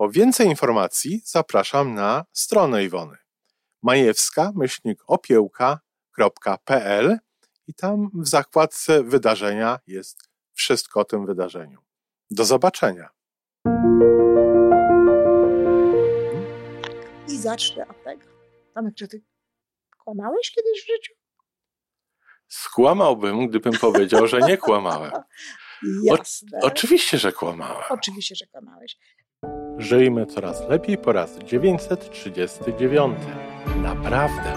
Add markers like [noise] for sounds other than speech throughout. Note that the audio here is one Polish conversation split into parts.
Po więcej informacji zapraszam na stronę Iwony majewska-opiełka.pl i tam w zakładce wydarzenia jest wszystko o tym wydarzeniu. Do zobaczenia. I zacznę od tego. Tomek, czy ty kłamałeś kiedyś w życiu? Skłamałbym, gdybym powiedział, że nie kłamałem. [laughs] Jasne. O, oczywiście, że kłamałem. Oczywiście, że kłamałeś. Żyjmy coraz lepiej po raz 939. Naprawdę.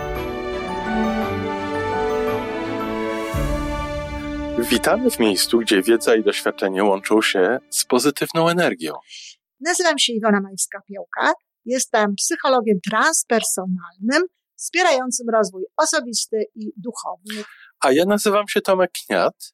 Witamy w miejscu, gdzie wiedza i doświadczenie łączą się z pozytywną energią. Nazywam się Iwona Majska-Piołka. Jestem psychologiem transpersonalnym, wspierającym rozwój osobisty i duchowy. A ja nazywam się Tomek Kniat.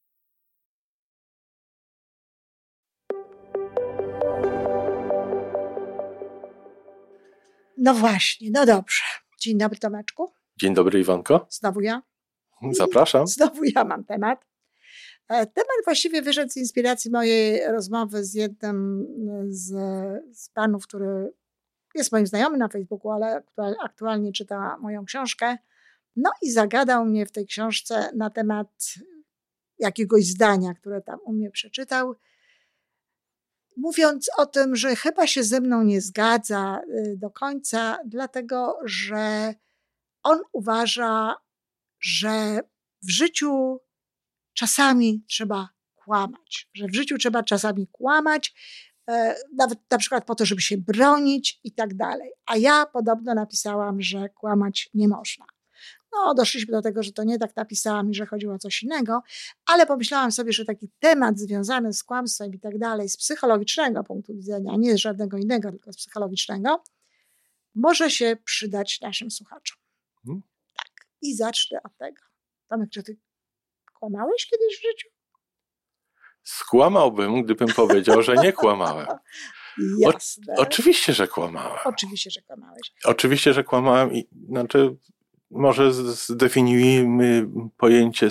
No właśnie, no dobrze. Dzień dobry Tomeczku. Dzień dobry Iwanko. Znowu ja. Zapraszam. [laughs] Znowu ja mam temat. E, Temat właściwie wyszedł z inspiracji mojej rozmowy z jednym z, z panów, który jest moim znajomym na Facebooku, ale aktual, aktualnie czyta moją książkę. No i zagadał mnie w tej książce na temat jakiegoś zdania, które tam u mnie przeczytał, mówiąc o tym, że chyba się ze mną nie zgadza y, do końca, dlatego że on uważa, że w życiu czasami trzeba kłamać, że w życiu trzeba czasami kłamać, e, nawet na przykład po to, żeby się bronić i tak dalej. A ja podobno napisałam, że kłamać nie można. No, doszliśmy do tego, że to nie tak napisałam i że chodziło o coś innego, ale pomyślałam sobie, że taki temat związany z kłamstwem i tak dalej, z psychologicznego punktu widzenia, nie z żadnego innego, tylko z psychologicznego, może się przydać naszym słuchaczom. Hmm. Tak. I zacznę od tego. Tomek, czy ty kłamałeś kiedyś w życiu? Skłamałbym, gdybym powiedział, że nie kłamałem. [laughs] Jasne. Oczywiście, że kłamałem. Oczywiście, że kłamałeś. Oczywiście, że kłamałem i znaczy może zdefiniujmy pojęcie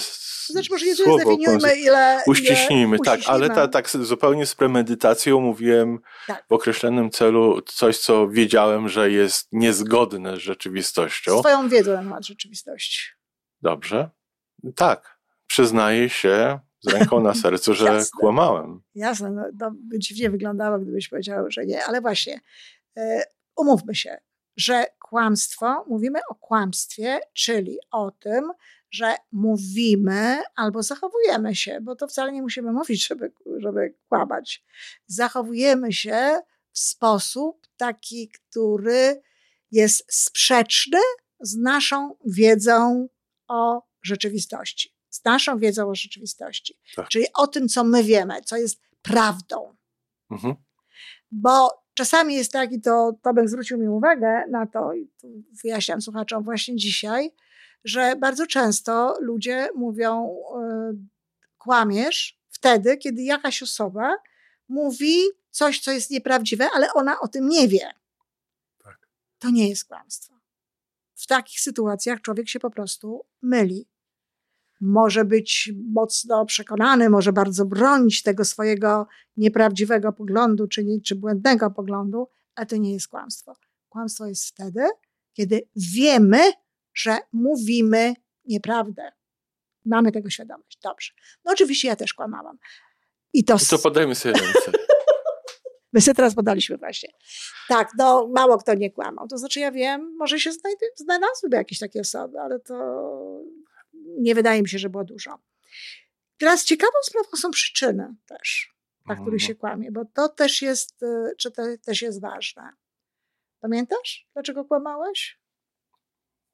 znaczy, może nie tyle słowo, zdefiniujmy, ile... Uściśnijmy, ile tak, ale ta, tak zupełnie z premedytacją mówiłem Tak. w określonym celu coś, co wiedziałem, że jest niezgodne z rzeczywistością. Z twoją wiedzą na temat rzeczywistości. Dobrze? Tak, przyznaję się z ręką na [laughs] sercu, że Jasne. kłamałem. Jasne, no, to by dziwnie wyglądało, gdybyś powiedział, że nie, ale właśnie e, umówmy się, że kłamstwo, mówimy o kłamstwie, czyli o tym, że mówimy albo zachowujemy się, bo to wcale nie musimy mówić, żeby, żeby kłamać. Zachowujemy się w sposób taki, który jest sprzeczny z naszą wiedzą o rzeczywistości. Z naszą wiedzą o rzeczywistości. Tak. Czyli o tym, co my wiemy, co jest prawdą. Mhm. Bo czasami jest tak, i to Tomek zwrócił mi uwagę na to, i tu wyjaśniam słuchaczom właśnie dzisiaj, że bardzo często ludzie mówią, y, kłamiesz wtedy, kiedy jakaś osoba mówi coś, co jest nieprawdziwe, ale ona o tym nie wie. Tak. To nie jest kłamstwo. W takich sytuacjach człowiek się po prostu myli. Może być mocno przekonany, może bardzo bronić tego swojego nieprawdziwego poglądu czy, nie- czy błędnego poglądu, ale to nie jest kłamstwo. Kłamstwo jest wtedy, kiedy wiemy, że mówimy nieprawdę. Mamy tego świadomość. Dobrze. No oczywiście ja też kłamałam. I to, I to podajmy sobie ręce. [laughs] My sobie teraz podaliśmy właśnie. Tak, no mało kto nie kłamał. To znaczy ja wiem, może się znajdy, znalazłyby jakieś takie osoby, ale to nie wydaje mi się, że było dużo. Teraz ciekawą sprawą są przyczyny też, dla których się kłamie, bo to też jest, y, czy to też jest ważne. Pamiętasz, dlaczego kłamałeś?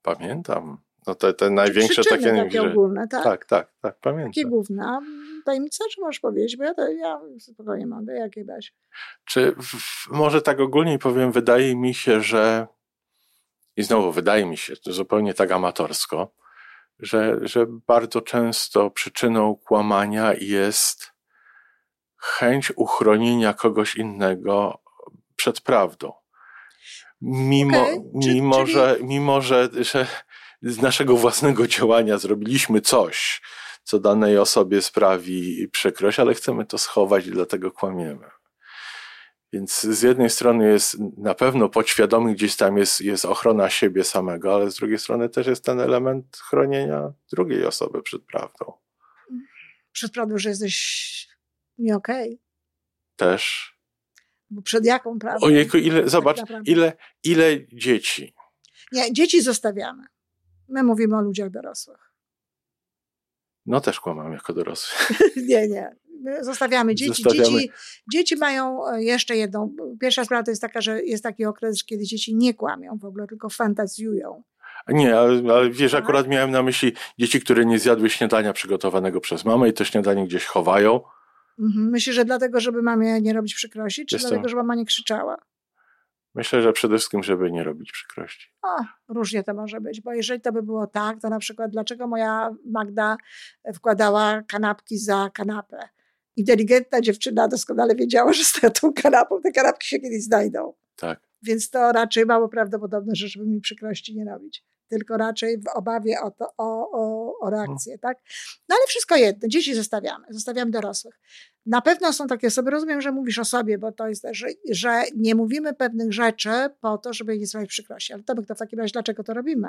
Pamiętam. No te, te największe takie, takie że... ogólne, tak? Tak, tak, tak, pamiętam. Takie główne. Tajemnica, czy możesz powiedzieć? Bo ja, to, ja spokojnie mam, jakiej weź. Czy w, może tak ogólnie powiem, wydaje mi się, że i znowu wydaje mi się, to zupełnie tak amatorsko, że, że bardzo często przyczyną kłamania jest chęć uchronienia kogoś innego przed prawdą. Mimo, okay. mimo, czyli... że, mimo że, że z naszego własnego działania zrobiliśmy coś, co danej osobie sprawi przykrość, ale chcemy to schować i dlatego kłamiemy. Więc z jednej strony jest na pewno podświadomy gdzieś tam jest, jest ochrona siebie samego, ale z drugiej strony też jest ten element chronienia drugiej osoby przed prawdą. Przed prawdą, że jesteś nie okej. Okay. Też. Bo przed jaką prawdą? Ojejku, ile, tak zobacz, ile, ile dzieci. Nie, dzieci zostawiamy. My mówimy o ludziach dorosłych. No też kłamam jako dorosły. [laughs] nie, nie. My zostawiamy dzieci. Zostawiamy. Dzieci, dzieci mają e, jeszcze jedną. Pierwsza sprawa to jest taka, że jest taki okres, kiedy dzieci nie kłamią w ogóle, tylko fantazjują. Nie, ale, ale wiesz, tak? akurat miałem na myśli dzieci, które nie zjadły śniadania przygotowanego przez mamę i to śniadanie gdzieś chowają. Mhm. Myślisz, że dlatego, żeby mamie nie robić przykrości, czy Jestem... dlatego, żeby mama nie krzyczała? Myślę, że przede wszystkim, żeby nie robić przykrości. O, różnie to może być, bo jeżeli to by było tak, to na przykład dlaczego moja Magda wkładała kanapki za kanapę? Inteligentna dziewczyna doskonale wiedziała, że z tą kanapą te kanapki się kiedyś znajdą. Tak. Więc to raczej mało prawdopodobne, że żeby mi przykrości nie robić tylko raczej w obawie o, to, o, o, o reakcję, no. tak? No ale wszystko jedno, dzieci zostawiamy, zostawiamy dorosłych. Na pewno są takie osoby, rozumiem, że mówisz o sobie, bo to jest że, że nie mówimy pewnych rzeczy po to, żeby nie sprawić przykrości. Ale to to w takim razie dlaczego to robimy?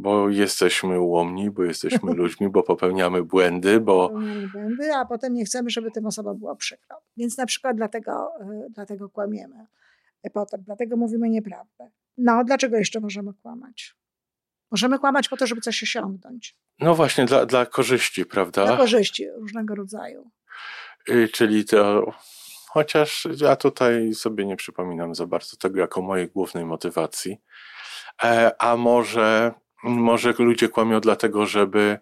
Bo jesteśmy ułomni, bo jesteśmy [laughs] ludźmi, bo popełniamy błędy, bo... Popełniamy błędy, a potem nie chcemy, żeby tym osobom było przykro. Więc na przykład dlatego, e, dlatego kłamiemy. E, potem, dlatego mówimy nieprawdę. No, dlaczego jeszcze możemy kłamać? Możemy kłamać po to, żeby coś osiągnąć. No właśnie, dla, dla korzyści, prawda? Dla korzyści różnego rodzaju. Y, czyli to, chociaż ja tutaj sobie nie przypominam za bardzo tego jako mojej głównej motywacji. E, a może, może ludzie kłamią dlatego, żeby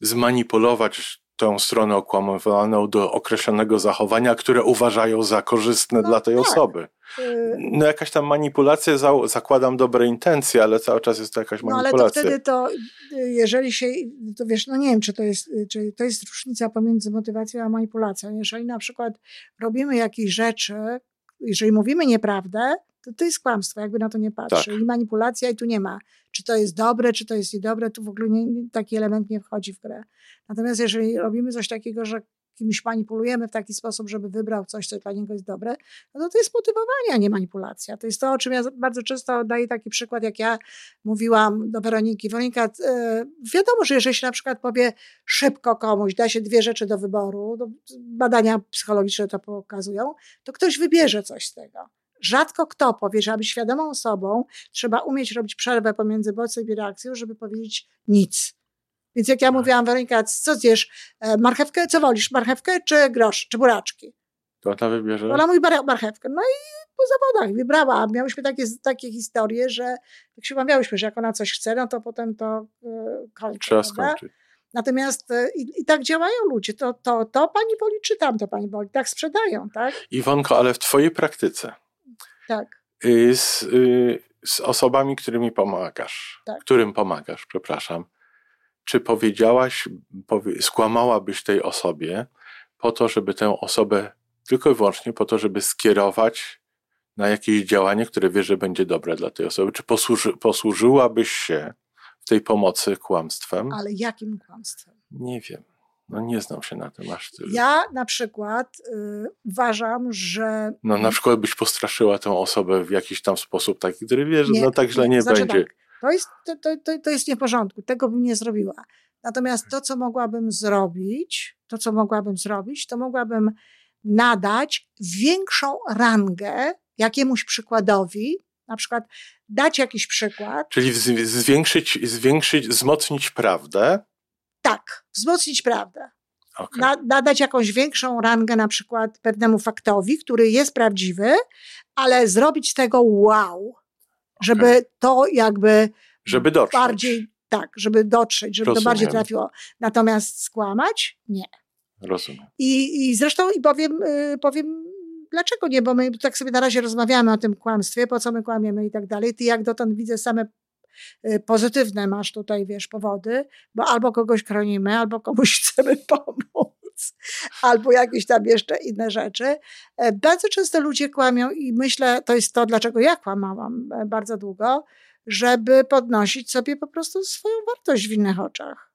zmanipulować tą stronę okłamowaną do określonego zachowania, które uważają za korzystne no, dla tej tak. osoby. Y, no jakaś tam manipulacja, zakładam dobre intencje, ale cały czas jest to jakaś manipulacja. No ale to wtedy to, y, jeżeli się, to wiesz, no nie wiem, czy to jest, y, czy to jest różnica pomiędzy motywacją a manipulacją. Jeżeli na przykład robimy jakieś rzeczy, jeżeli mówimy nieprawdę, to to jest kłamstwo, jakby na to nie patrzy. Tak. I manipulacja i tu nie ma, czy to jest dobre, czy to jest niedobre, tu w ogóle nie, taki element nie wchodzi w grę. Natomiast jeżeli robimy coś takiego, że kimś manipulujemy w taki sposób, żeby wybrał coś, co dla niego jest dobre, no to to jest motywowanie, a nie manipulacja. To jest to, o czym ja bardzo często daję taki przykład, jak ja mówiłam do Weroniki. Weronika, yy, wiadomo, że jeżeli się na przykład powie szybko komuś, da się dwie rzeczy do wyboru, badania psychologiczne to pokazują, to ktoś wybierze coś z tego. Rzadko kto powie, że aby świadomą osobą trzeba umieć robić przerwę pomiędzy bodźcem i reakcją, żeby powiedzieć nic. Więc jak ja tak. mówiłam, Weronika, co zjesz? E, marchewkę? Co wolisz? Marchewkę czy grosz? Czy buraczki? To ona wybierze? Ona mówi marchewkę. No i po zawodach wybrała. Miałyśmy takie, takie historie, że jak się umawiałyśmy, że jak ona coś chce, no to potem to yy, kończy. Trzeba skończyć. Natomiast e, i, i, tak działają ludzie. To, to, to pani woli, czy tamto pani woli. Tak sprzedają, tak? Iwonko, ale w twojej praktyce tak. Y, z, y, z osobami, którymi pomagasz, tak. którym pomagasz, przepraszam, czy powiedziałaś, powie, skłamałabyś tej osobie po to, żeby tę osobę tylko i wyłącznie po to, żeby skierować na jakieś działanie, które wiesz, że będzie dobre dla tej osoby? Czy posłuży, posłużyłabyś się w tej pomocy kłamstwem? Ale jakim kłamstwem? Nie wiem. No nie znam się na tym aż tyle. Ja na przykład y, uważam, że... No na przykład byś postraszyła tę osobę w jakiś tam sposób taki, który wie, że nie, no tak źle nie, nie znaczy będzie. Tak, to, jest, to, to, to jest nie w porządku, tego bym nie zrobiła. Natomiast to, co mogłabym zrobić, to, co mogłabym zrobić, to mogłabym nadać większą rangę jakiemuś przykładowi, Na przykład dać jakiś przykład. Czyli zwiększyć, zwiększyć, wzmocnić prawdę. Tak, wzmocnić prawdę. Okay. Na, nadać jakąś większą rangę na przykład pewnemu faktowi, który jest prawdziwy, ale zrobić z tego wow, żeby okay. to jakby żeby dotrzeć. bardziej, tak, żeby dotrzeć, żeby Rozumiem. to bardziej trafiło. Natomiast skłamać? Nie. Rozumiem. I, i zresztą i powiem, yy, powiem dlaczego nie, bo my tak sobie na razie rozmawiamy o tym kłamstwie, po co my kłamiemy i tak dalej. Ty jak dotąd widzę same y, pozytywne masz tutaj, wiesz, powody, bo albo kogoś chronimy, albo komuś [laughs] chcemy pomóc, albo jakieś tam jeszcze inne rzeczy. E, bardzo często ludzie kłamią i myślę, to jest to, dlaczego ja kłamałam e, bardzo długo, żeby podnosić sobie po prostu swoją wartość w innych oczach.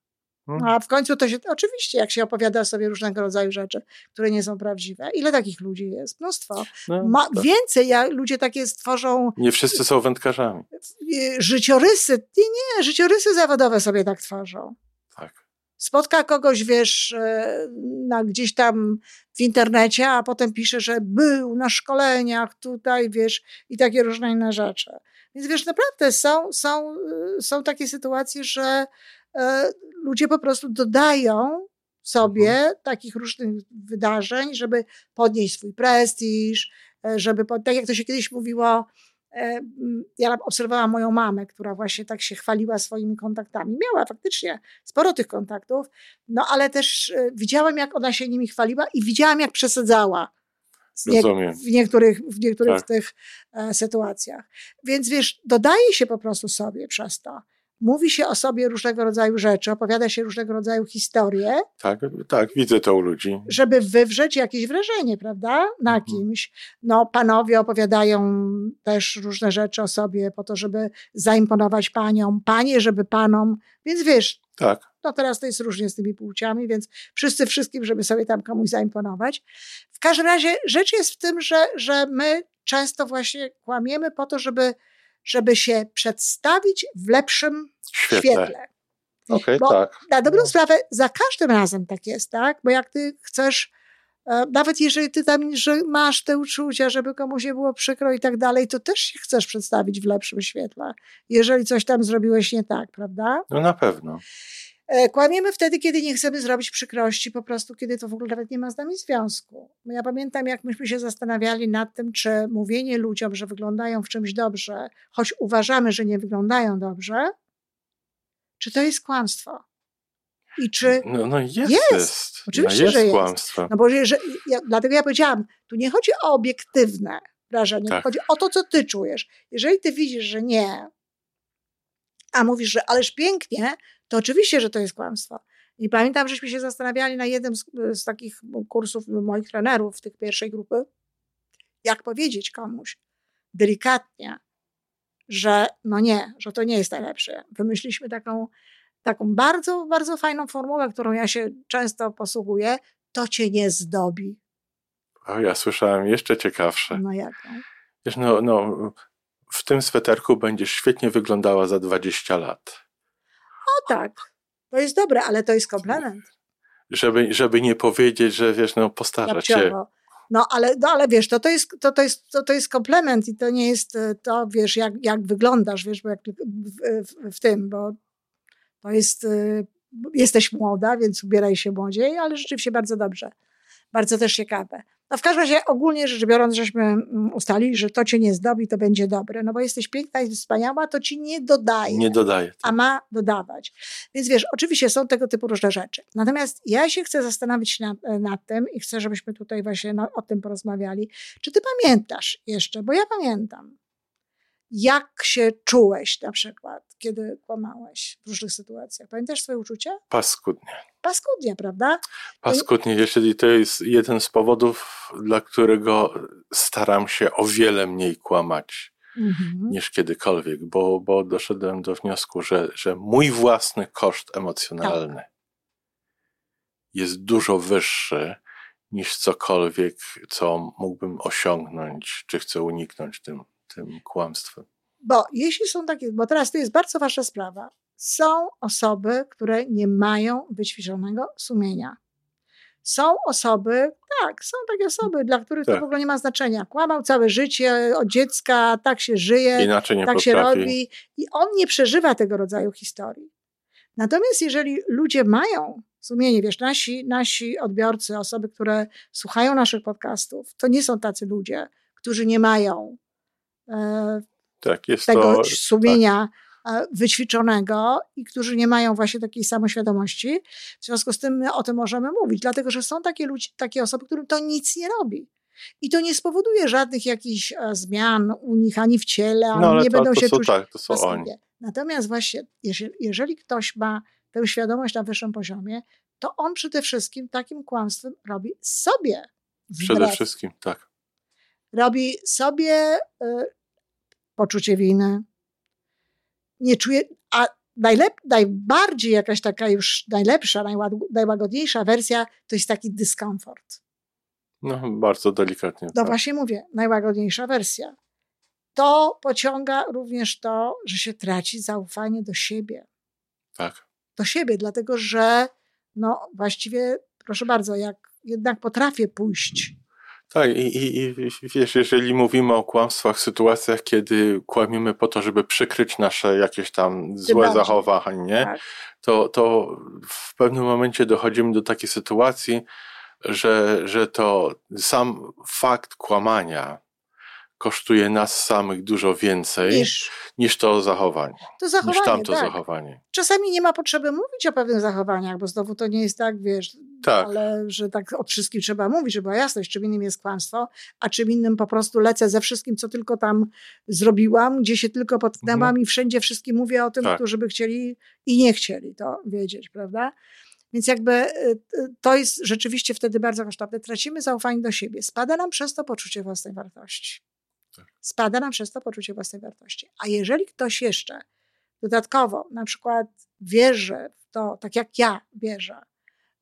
Hmm. A w końcu to się, oczywiście, jak się opowiada sobie różnego rodzaju rzeczy, które nie są prawdziwe. Ile takich ludzi jest? Mnóstwo. No, Ma, tak. Więcej ja, ludzie takie stworzą. Nie wszyscy są wędkarzami. Życiorysy, nie, nie, życiorysy zawodowe sobie tak tworzą. Tak. Spotka kogoś, wiesz, e, na, gdzieś tam w internecie, a potem pisze, że był na szkoleniach tutaj, wiesz, i takie różne inne rzeczy. Więc wiesz, naprawdę są, są, e, są takie sytuacje, że ludzie po prostu dodają sobie mhm. takich różnych wydarzeń, żeby podnieść swój prestiż, e, żeby, tak jak to się kiedyś mówiło, e, ja obserwowałam moją mamę, która właśnie tak się chwaliła swoimi kontaktami. Miała faktycznie sporo tych kontaktów, no ale też widziałam, jak ona się nimi chwaliła i widziałam, jak przesadzała. w niektórych, w niektórych tak. tych sytuacjach. Więc wiesz, dodaje się po prostu sobie przez to mówi się o sobie różnego rodzaju rzeczy, opowiada się różnego rodzaju historie. Tak, tak, widzę to u ludzi. Żeby wywrzeć jakieś wrażenie, prawda, na mhm. kimś. No, panowie opowiadają też różne rzeczy o sobie po to, żeby zaimponować paniom, panie, żeby panom, więc wiesz. Tak. No teraz to jest różnie z tymi płciami, więc wszyscy wszystkim, żeby sobie tam komuś zaimponować. W każdym razie rzecz jest w tym, że, że my często właśnie kłamiemy po to, żeby żeby się przedstawić w lepszym świetle. świetle. Okay, Bo tak. Na dobrą no. sprawę za każdym razem tak jest, tak? Bo jak ty chcesz, e, nawet jeżeli ty tam że masz te uczucia, żeby komuś nie było przykro i tak dalej, to też się chcesz przedstawić w lepszym świetle, jeżeli coś tam zrobiłeś nie tak, prawda? No na pewno. E, kłamiemy wtedy, kiedy nie chcemy zrobić przykrości, po prostu kiedy to w ogóle nawet nie ma z nami związku. Ja pamiętam, jak myśmy się zastanawiali nad tym, czy mówienie ludziom, że wyglądają w czymś dobrze, choć uważamy, że nie wyglądają dobrze, czy to jest kłamstwo. I czy. No, no jest. jest. Oczywiście, no jest że jest. Kłamstwo. No bo że, ja, dlatego ja powiedziałam, tu nie chodzi o obiektywne wrażenie, tak. chodzi o to, co ty czujesz. Jeżeli ty widzisz, że nie, a mówisz, że ależ pięknie, to oczywiście, że to jest kłamstwo. I pamiętam, żeśmy się zastanawiali na jednym z, z takich kursów moich trenerów w tych pierwszej grupy, jak powiedzieć komuś delikatnie, że no nie, że to nie jest najlepsze. Wymyśliliśmy taką, taką bardzo, bardzo fajną formułę, którą ja się często posługuję. To cię nie zdobi. O, ja słyszałem jeszcze ciekawsze. No jaką? Wiesz, no, no, w tym sweterku będziesz świetnie wyglądała za 20 lat. O tak, to jest dobre, ale to jest komplement. Żeby, żeby nie powiedzieć, że wiesz, no postarzać się. No ale, no, ale wiesz, to, to, jest, to, to, jest, to, to jest komplement i to nie jest e, to, wiesz, jak, jak wyglądasz, wiesz, bo jak w, w, tym, bo to jest, e, jesteś młoda, więc ubieraj się młodziej, ale rzeczywiście bardzo dobrze. Bardzo też ciekawe. No w każdym razie ogólnie rzecz biorąc, żeśmy mm, ustalili, że to cię nie zdobi, to będzie dobre. No bo jesteś piękna i wspaniała, to ci nie dodaje. Nie dodaje. Tak. A ma dodawać. Więc wiesz, oczywiście są tego typu różne rzeczy. Natomiast ja się chcę zastanowić nad, nad tym i chcę, żebyśmy tutaj właśnie no, o tym porozmawiali. Czy ty pamiętasz jeszcze, bo ja pamiętam, jak się czułeś na przykład, kiedy kłamałeś w różnych sytuacjach? Pamiętasz swoje uczucia? Paskudnie. Paskudnie, prawda? Paskudnie, jeśli to jest jeden z powodów, dla którego staram się o wiele mniej kłamać mhm. niż kiedykolwiek, bo, bo doszedłem do wniosku, że, że mój własny koszt emocjonalny tak. jest dużo wyższy niż cokolwiek, co mógłbym osiągnąć, czy chcę uniknąć tym tym kłamstwem. Bo jeśli są takie, bo teraz to jest bardzo ważna sprawa, są osoby, które nie mają wyćwiczonego sumienia. Są osoby, tak, są takie osoby, dla których Tak. to w ogóle nie ma znaczenia. Kłamał całe życie, od dziecka, tak się żyje, Inaczej nie tak się potrafi. robi i on nie przeżywa tego rodzaju historii. Natomiast jeżeli ludzie mają sumienie, wiesz, nasi, nasi odbiorcy, osoby, które słuchają naszych podcastów, to nie są tacy ludzie, którzy nie mają Tak, jest tego to. sumienia e, wyćwiczonego i którzy nie mają właśnie takiej samoświadomości. W związku z tym my o tym możemy mówić, dlatego że są takie, ludzi, takie osoby, którym to nic nie robi. I to nie spowoduje żadnych jakichś e, zmian u nich ani w ciele, ani No nie to, będą to się są czuć tak, to są oni. Natomiast właśnie, jeżeli, jeżeli ktoś ma tę świadomość na wyższym poziomie, to on przede wszystkim takim kłamstwem robi sobie. Przede wbrew. wszystkim, tak. Robi sobie y, poczucie winy. Nie czuje, a najlep, najbardziej jakaś taka już najlepsza, najład, najłagodniejsza wersja to jest taki dyskomfort. No, bardzo delikatnie. No tak. właśnie mówię, najłagodniejsza wersja. To pociąga również to, że się traci zaufanie do siebie. tak. Do siebie, dlatego że no właściwie, proszę bardzo, jak jednak potrafię pójść. Tak, i, i, i wiesz, jeżeli mówimy o kłamstwach, sytuacjach, kiedy kłamiemy po to, żeby przykryć nasze jakieś tam złe bardziej. zachowanie, Tak. to, to w pewnym momencie dochodzimy do takiej sytuacji, że, że to sam fakt kłamania kosztuje nas samych dużo więcej niż, Niż to zachowanie, to zachowanie. niż tamto tak. zachowanie. Czasami nie ma potrzeby mówić o pewnych zachowaniach, bo znowu to nie jest tak, wiesz, Tak. ale że tak o wszystkim trzeba mówić, żeby była jasność, czym innym jest kłamstwo, a czym innym po prostu lecę ze wszystkim, co tylko tam zrobiłam, gdzie się tylko potknęłam i wszędzie wszystkim mówię o tym, Tak. którzy by chcieli i nie chcieli to wiedzieć, prawda? Więc jakby y, y, to jest rzeczywiście wtedy bardzo kosztowne. Tracimy zaufanie do siebie. Spada nam przez to poczucie własnej wartości. Tak. Spada nam przez to poczucie własnej wartości. A jeżeli ktoś jeszcze dodatkowo na przykład wierzy w to, tak jak ja wierzę,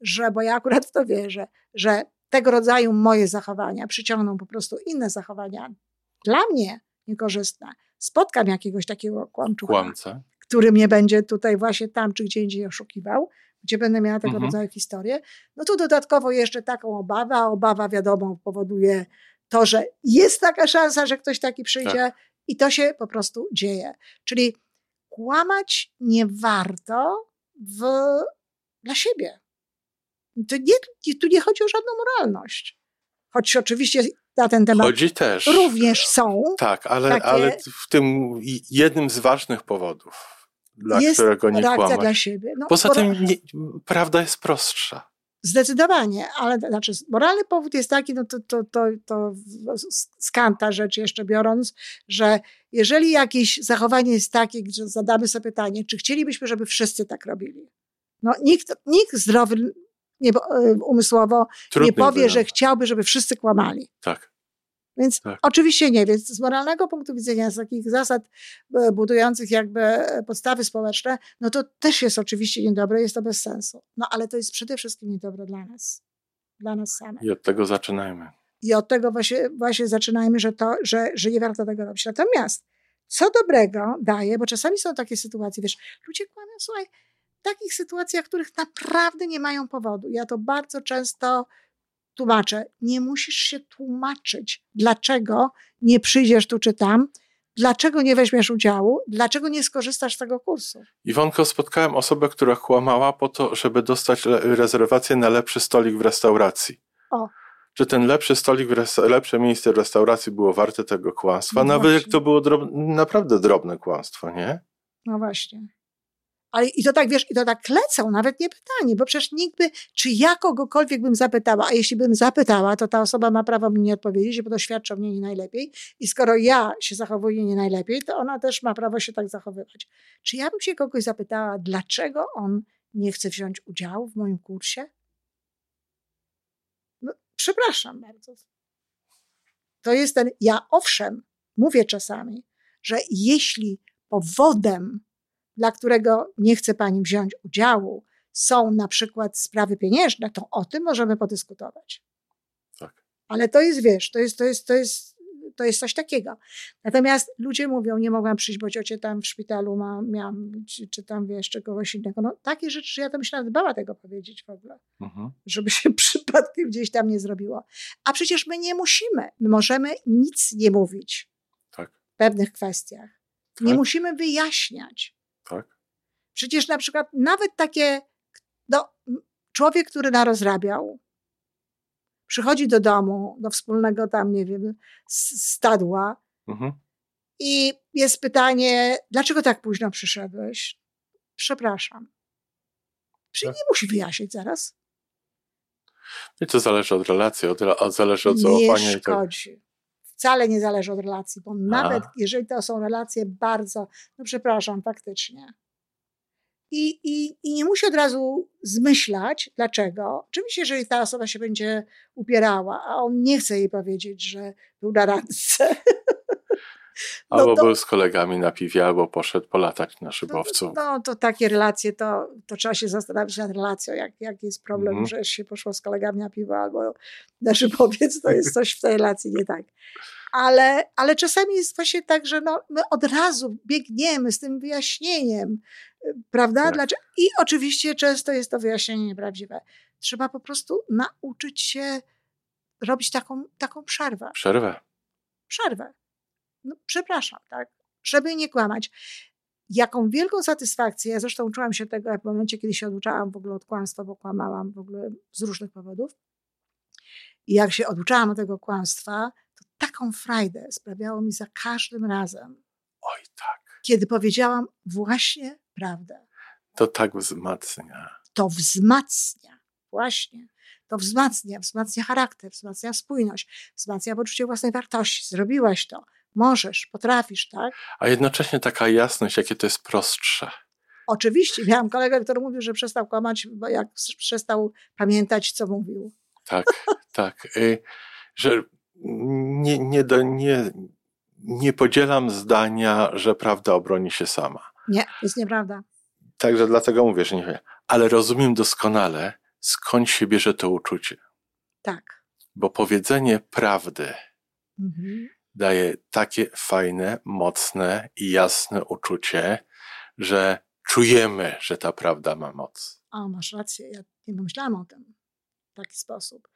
że, bo ja akurat w to wierzę, że tego rodzaju moje zachowania przyciągną po prostu inne zachowania dla mnie niekorzystne. Spotkam jakiegoś takiego kłamczucha, Kłamca. który mnie będzie tutaj właśnie tam czy gdzie indziej oszukiwał, gdzie będę miała tego Mhm. rodzaju historię, no to dodatkowo jeszcze taką obawę, a obawa wiadomo powoduje to, że jest taka szansa, że ktoś taki przyjdzie Tak. i to się po prostu dzieje. Czyli kłamać nie warto w, dla siebie. To nie, tu nie chodzi o żadną moralność. Choć oczywiście na ten temat Chodzi też. również są. Tak, ale, takie- ale w tym jednym z ważnych powodów, dla jest którego nie kłamać. dla siebie. No, Poza tym nie, prawda jest prostsza. Zdecydowanie, ale znaczy moralny powód jest taki, no to, to, to, to z- z kanta rzecz jeszcze biorąc, że jeżeli jakieś zachowanie jest takie, że zadamy sobie pytanie, czy chcielibyśmy, żeby wszyscy tak robili? No nikt, nikt zdrowy nie, umysłowo Trudny nie powie, wybór. że chciałby, żeby wszyscy kłamali. Tak. Więc Tak. oczywiście nie, więc z moralnego punktu widzenia, z takich zasad e, budujących jakby e, podstawy społeczne, no to też jest oczywiście niedobre, jest to bez sensu. No ale to jest przede wszystkim niedobre dla nas, dla nas samych. I od tego zaczynajmy. I od tego właśnie, właśnie zaczynajmy, że, to, że, że nie warto tego robić. Natomiast co dobrego daje, bo czasami są takie sytuacje, wiesz, ludzie kłamią, słuchaj, takich sytuacjach, w których naprawdę nie mają powodu. Ja to bardzo często tłumaczę. Nie musisz się tłumaczyć, dlaczego nie przyjdziesz tu czy tam, dlaczego nie weźmiesz udziału, dlaczego nie skorzystasz z tego kursu. Iwonko, spotkałem osobę, która kłamała po to, żeby dostać rezerwację na lepszy stolik w restauracji. O. Czy ten lepszy stolik, lepsze miejsce w restauracji było warte tego kłamstwa? No Nawet jak to było drob- naprawdę drobne kłamstwo, nie? No właśnie. Ale i to tak, wiesz, i to tak lecą, nawet nie pytanie, bo przecież nikt by, czy ja kogokolwiek bym zapytała, a jeśli bym zapytała, to ta osoba ma prawo mi nie odpowiedzieć, bo to świadczy o mnie nie najlepiej. I skoro ja się zachowuję nie najlepiej, to ona też ma prawo się tak zachowywać. Czy ja bym się kogoś zapytała, dlaczego on nie chce wziąć udziału w moim kursie? No, przepraszam bardzo. To jest ten, ja owszem, mówię czasami, że jeśli powodem dla którego nie chce pani wziąć udziału, są na przykład sprawy pieniężne, to o tym możemy podyskutować. Tak. Ale to jest, wiesz, to jest, to jest, to jest, to jest coś takiego. Natomiast ludzie mówią, nie mogłam przyjść, bo ciocie tam w szpitalu ma, miałam, czy, czy tam wiesz, czy kogoś innego. No takie rzeczy, że ja to bym się nawet bała tego powiedzieć w ogóle. Mhm. Żeby się [laughs] przypadkiem gdzieś tam nie zrobiło. A przecież my nie musimy. My możemy nic nie mówić. Tak. W pewnych kwestiach. Tak. Nie musimy wyjaśniać. Tak. Przecież na przykład nawet takie, no, człowiek, który narozrabiał, przychodzi do domu, do wspólnego tam, nie wiem, stadła mhm. i jest pytanie, dlaczego tak późno przyszedłeś? Przepraszam. Czy tak. nie musi wyjaśnić zaraz? I to zależy od relacji, od, od zależy od zaufania. Nie szkodzi. Wcale nie zależy od relacji, bo nawet jeżeli to są relacje bardzo, no przepraszam, faktycznie, i, i, I nie musi od razu zmyślać, dlaczego. Oczywiście, jeżeli ta osoba się będzie upierała, a on nie chce jej powiedzieć, że był na randce. [laughs] No albo to, był z kolegami na piwie, albo poszedł polatać na szybowcu. No, no to takie relacje, to, to trzeba się zastanowić nad relacją. Jak, jak jest problem, mm. że się poszło z kolegami na piwo albo na szybowiec, to jest coś w tej relacji nie tak. Ale, ale czasami jest właśnie tak, że no, my od razu biegniemy z tym wyjaśnieniem, Prawda? Tak. Dlaczego? I oczywiście często jest to wyjaśnienie nieprawdziwe. Trzeba po prostu nauczyć się robić taką, taką przerwę. Przerwę. Przerwę. No, przepraszam, tak? Żeby nie kłamać. Jaką wielką satysfakcję, ja zresztą uczyłam się tego w momencie, kiedy się oduczałam w ogóle od kłamstwa, bo kłamałam w ogóle z różnych powodów. I jak się oduczałam od tego kłamstwa, to taką frajdę sprawiało mi za każdym razem. Oj, tak. Kiedy powiedziałam właśnie prawdę. To tak wzmacnia. To wzmacnia, właśnie. To wzmacnia, wzmacnia charakter, wzmacnia spójność, wzmacnia poczucie własnej wartości. Zrobiłaś to, możesz, potrafisz, tak? A jednocześnie taka jasność, jakie to jest prostsze. Oczywiście. Miałam kolegę, który mówił, że przestał kłamać, bo jak przestał pamiętać, co mówił. Tak, tak. Y, że nie, nie, do, nie, nie podzielam zdania, że prawda obroni się sama. Nie, jest nieprawda. Także dlatego mówię, że nie wiem. Ale rozumiem doskonale, skąd się bierze to uczucie. Tak. Bo powiedzenie prawdy mhm. daje takie fajne, mocne i jasne uczucie, że czujemy, że ta prawda ma moc. O, masz rację. Ja nie myślałam o tym w taki sposób.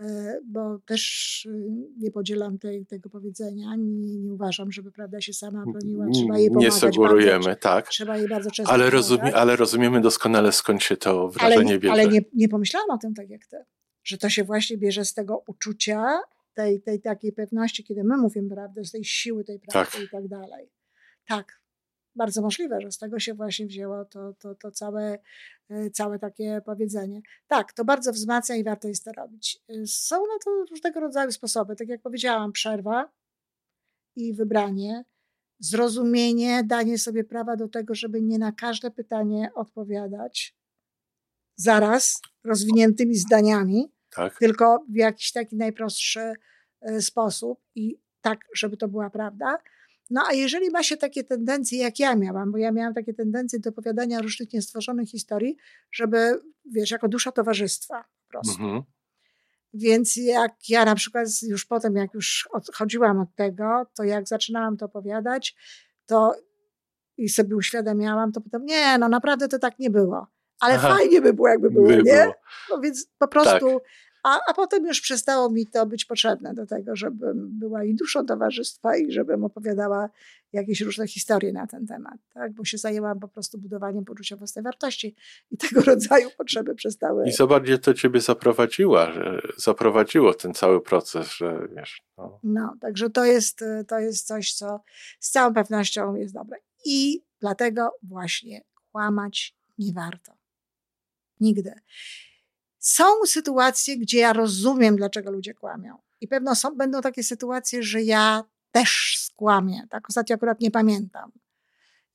E, bo też y, nie podzielam tej, tego powiedzenia. Nie, nie, uważam, żeby prawda się sama broniła. Trzeba jej pomagać. Nie sugerujemy, bardzo, tak. Trzeba jej bardzo często ale, rozumie, ale rozumiemy doskonale, skąd się to wrażenie ale nie, bierze. Ale nie, nie pomyślałam o tym tak jak ty. Że to się właśnie bierze z tego uczucia, tej, tej takiej pewności, kiedy my mówimy prawdę, z tej siły tej prawdy tak. i tak dalej. Tak, bardzo możliwe, że z tego się właśnie wzięło to, to, to całe, e, całe takie powiedzenie. Tak, to bardzo wzmacnia i warto jest to robić. E, są na to różnego rodzaju sposoby. Tak jak powiedziałam, przerwa i wybranie, zrozumienie, danie sobie prawa do tego, żeby nie na każde pytanie odpowiadać zaraz, rozwiniętymi zdaniami, tak. tylko w jakiś taki najprostszy e, sposób i tak, żeby to była prawda no a jeżeli ma się takie tendencje, jak ja miałam, bo ja miałam takie tendencje do opowiadania różnych niestworzonych historii, żeby, wiesz, jako dusza towarzystwa po prostu. Mhm. Więc jak ja na przykład już potem, jak już odchodziłam od tego, to jak zaczynałam to opowiadać, to i sobie uświadamiałam, to potem, nie, no naprawdę to tak nie było. Ale Aha. fajnie by było, jakby było, by nie? Było. No więc po prostu tak. A, a potem już przestało mi to być potrzebne do tego, żebym była i duszą towarzystwa i żebym opowiadała jakieś różne historie na ten temat, tak? bo się zajęłam po prostu budowaniem poczucia własnej wartości i tego [laughs] rodzaju potrzeby przestały. I co bardziej to ciebie zaprowadziła, zaprowadziło ten cały proces, że wiesz. No, no także to jest, to jest coś, co z całą pewnością jest dobre. I dlatego właśnie kłamać nie warto. Nigdy. Są sytuacje, gdzie ja rozumiem, dlaczego ludzie kłamią. I pewno są, będą takie sytuacje, że ja też skłamię. Tak, ostatnio akurat nie pamiętam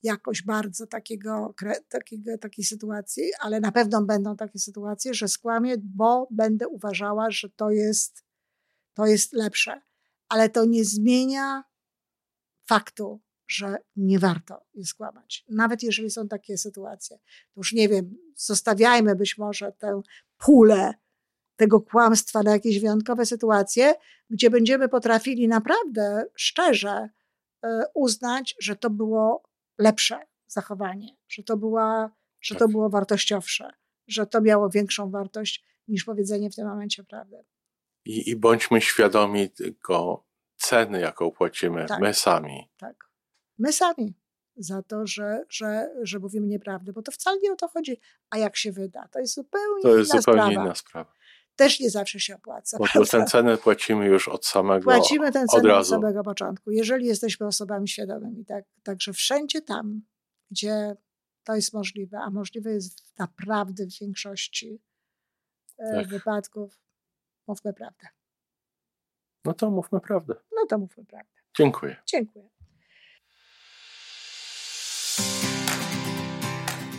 jakoś bardzo takiego, takiego, takiej sytuacji, ale na pewno będą takie sytuacje, że skłamię, bo będę uważała, że to jest, to jest lepsze. Ale to nie zmienia faktu, że nie warto jest skłamać. Nawet jeżeli są takie sytuacje. To już nie wiem, zostawiajmy być może tę pulę tego kłamstwa na jakieś wyjątkowe sytuacje, gdzie będziemy potrafili naprawdę szczerze e, uznać, że to było lepsze zachowanie, że to, była, że to Tak. było wartościowsze, że to miało większą wartość niż powiedzenie w tym momencie prawdy. I, I bądźmy świadomi tego ceny, jaką płacimy Tak. my sami. Tak. My sami za to, że, że, że mówimy nieprawdę, bo to wcale nie o to chodzi, a jak się wyda. To jest zupełnie To jest inna zupełnie sprawa. inna sprawa. Też nie zawsze się opłaca. Bo, [laughs] tę cenę płacimy już od samego Płacimy tę od cenę od razu. samego początku, jeżeli jesteśmy osobami świadomymi. Tak, także wszędzie tam, gdzie to jest możliwe, a możliwe jest naprawdę w większości e, Tak. wypadków, mówmy prawdę. No to mówmy prawdę. No to mówmy prawdę. Dziękuję. Dziękuję.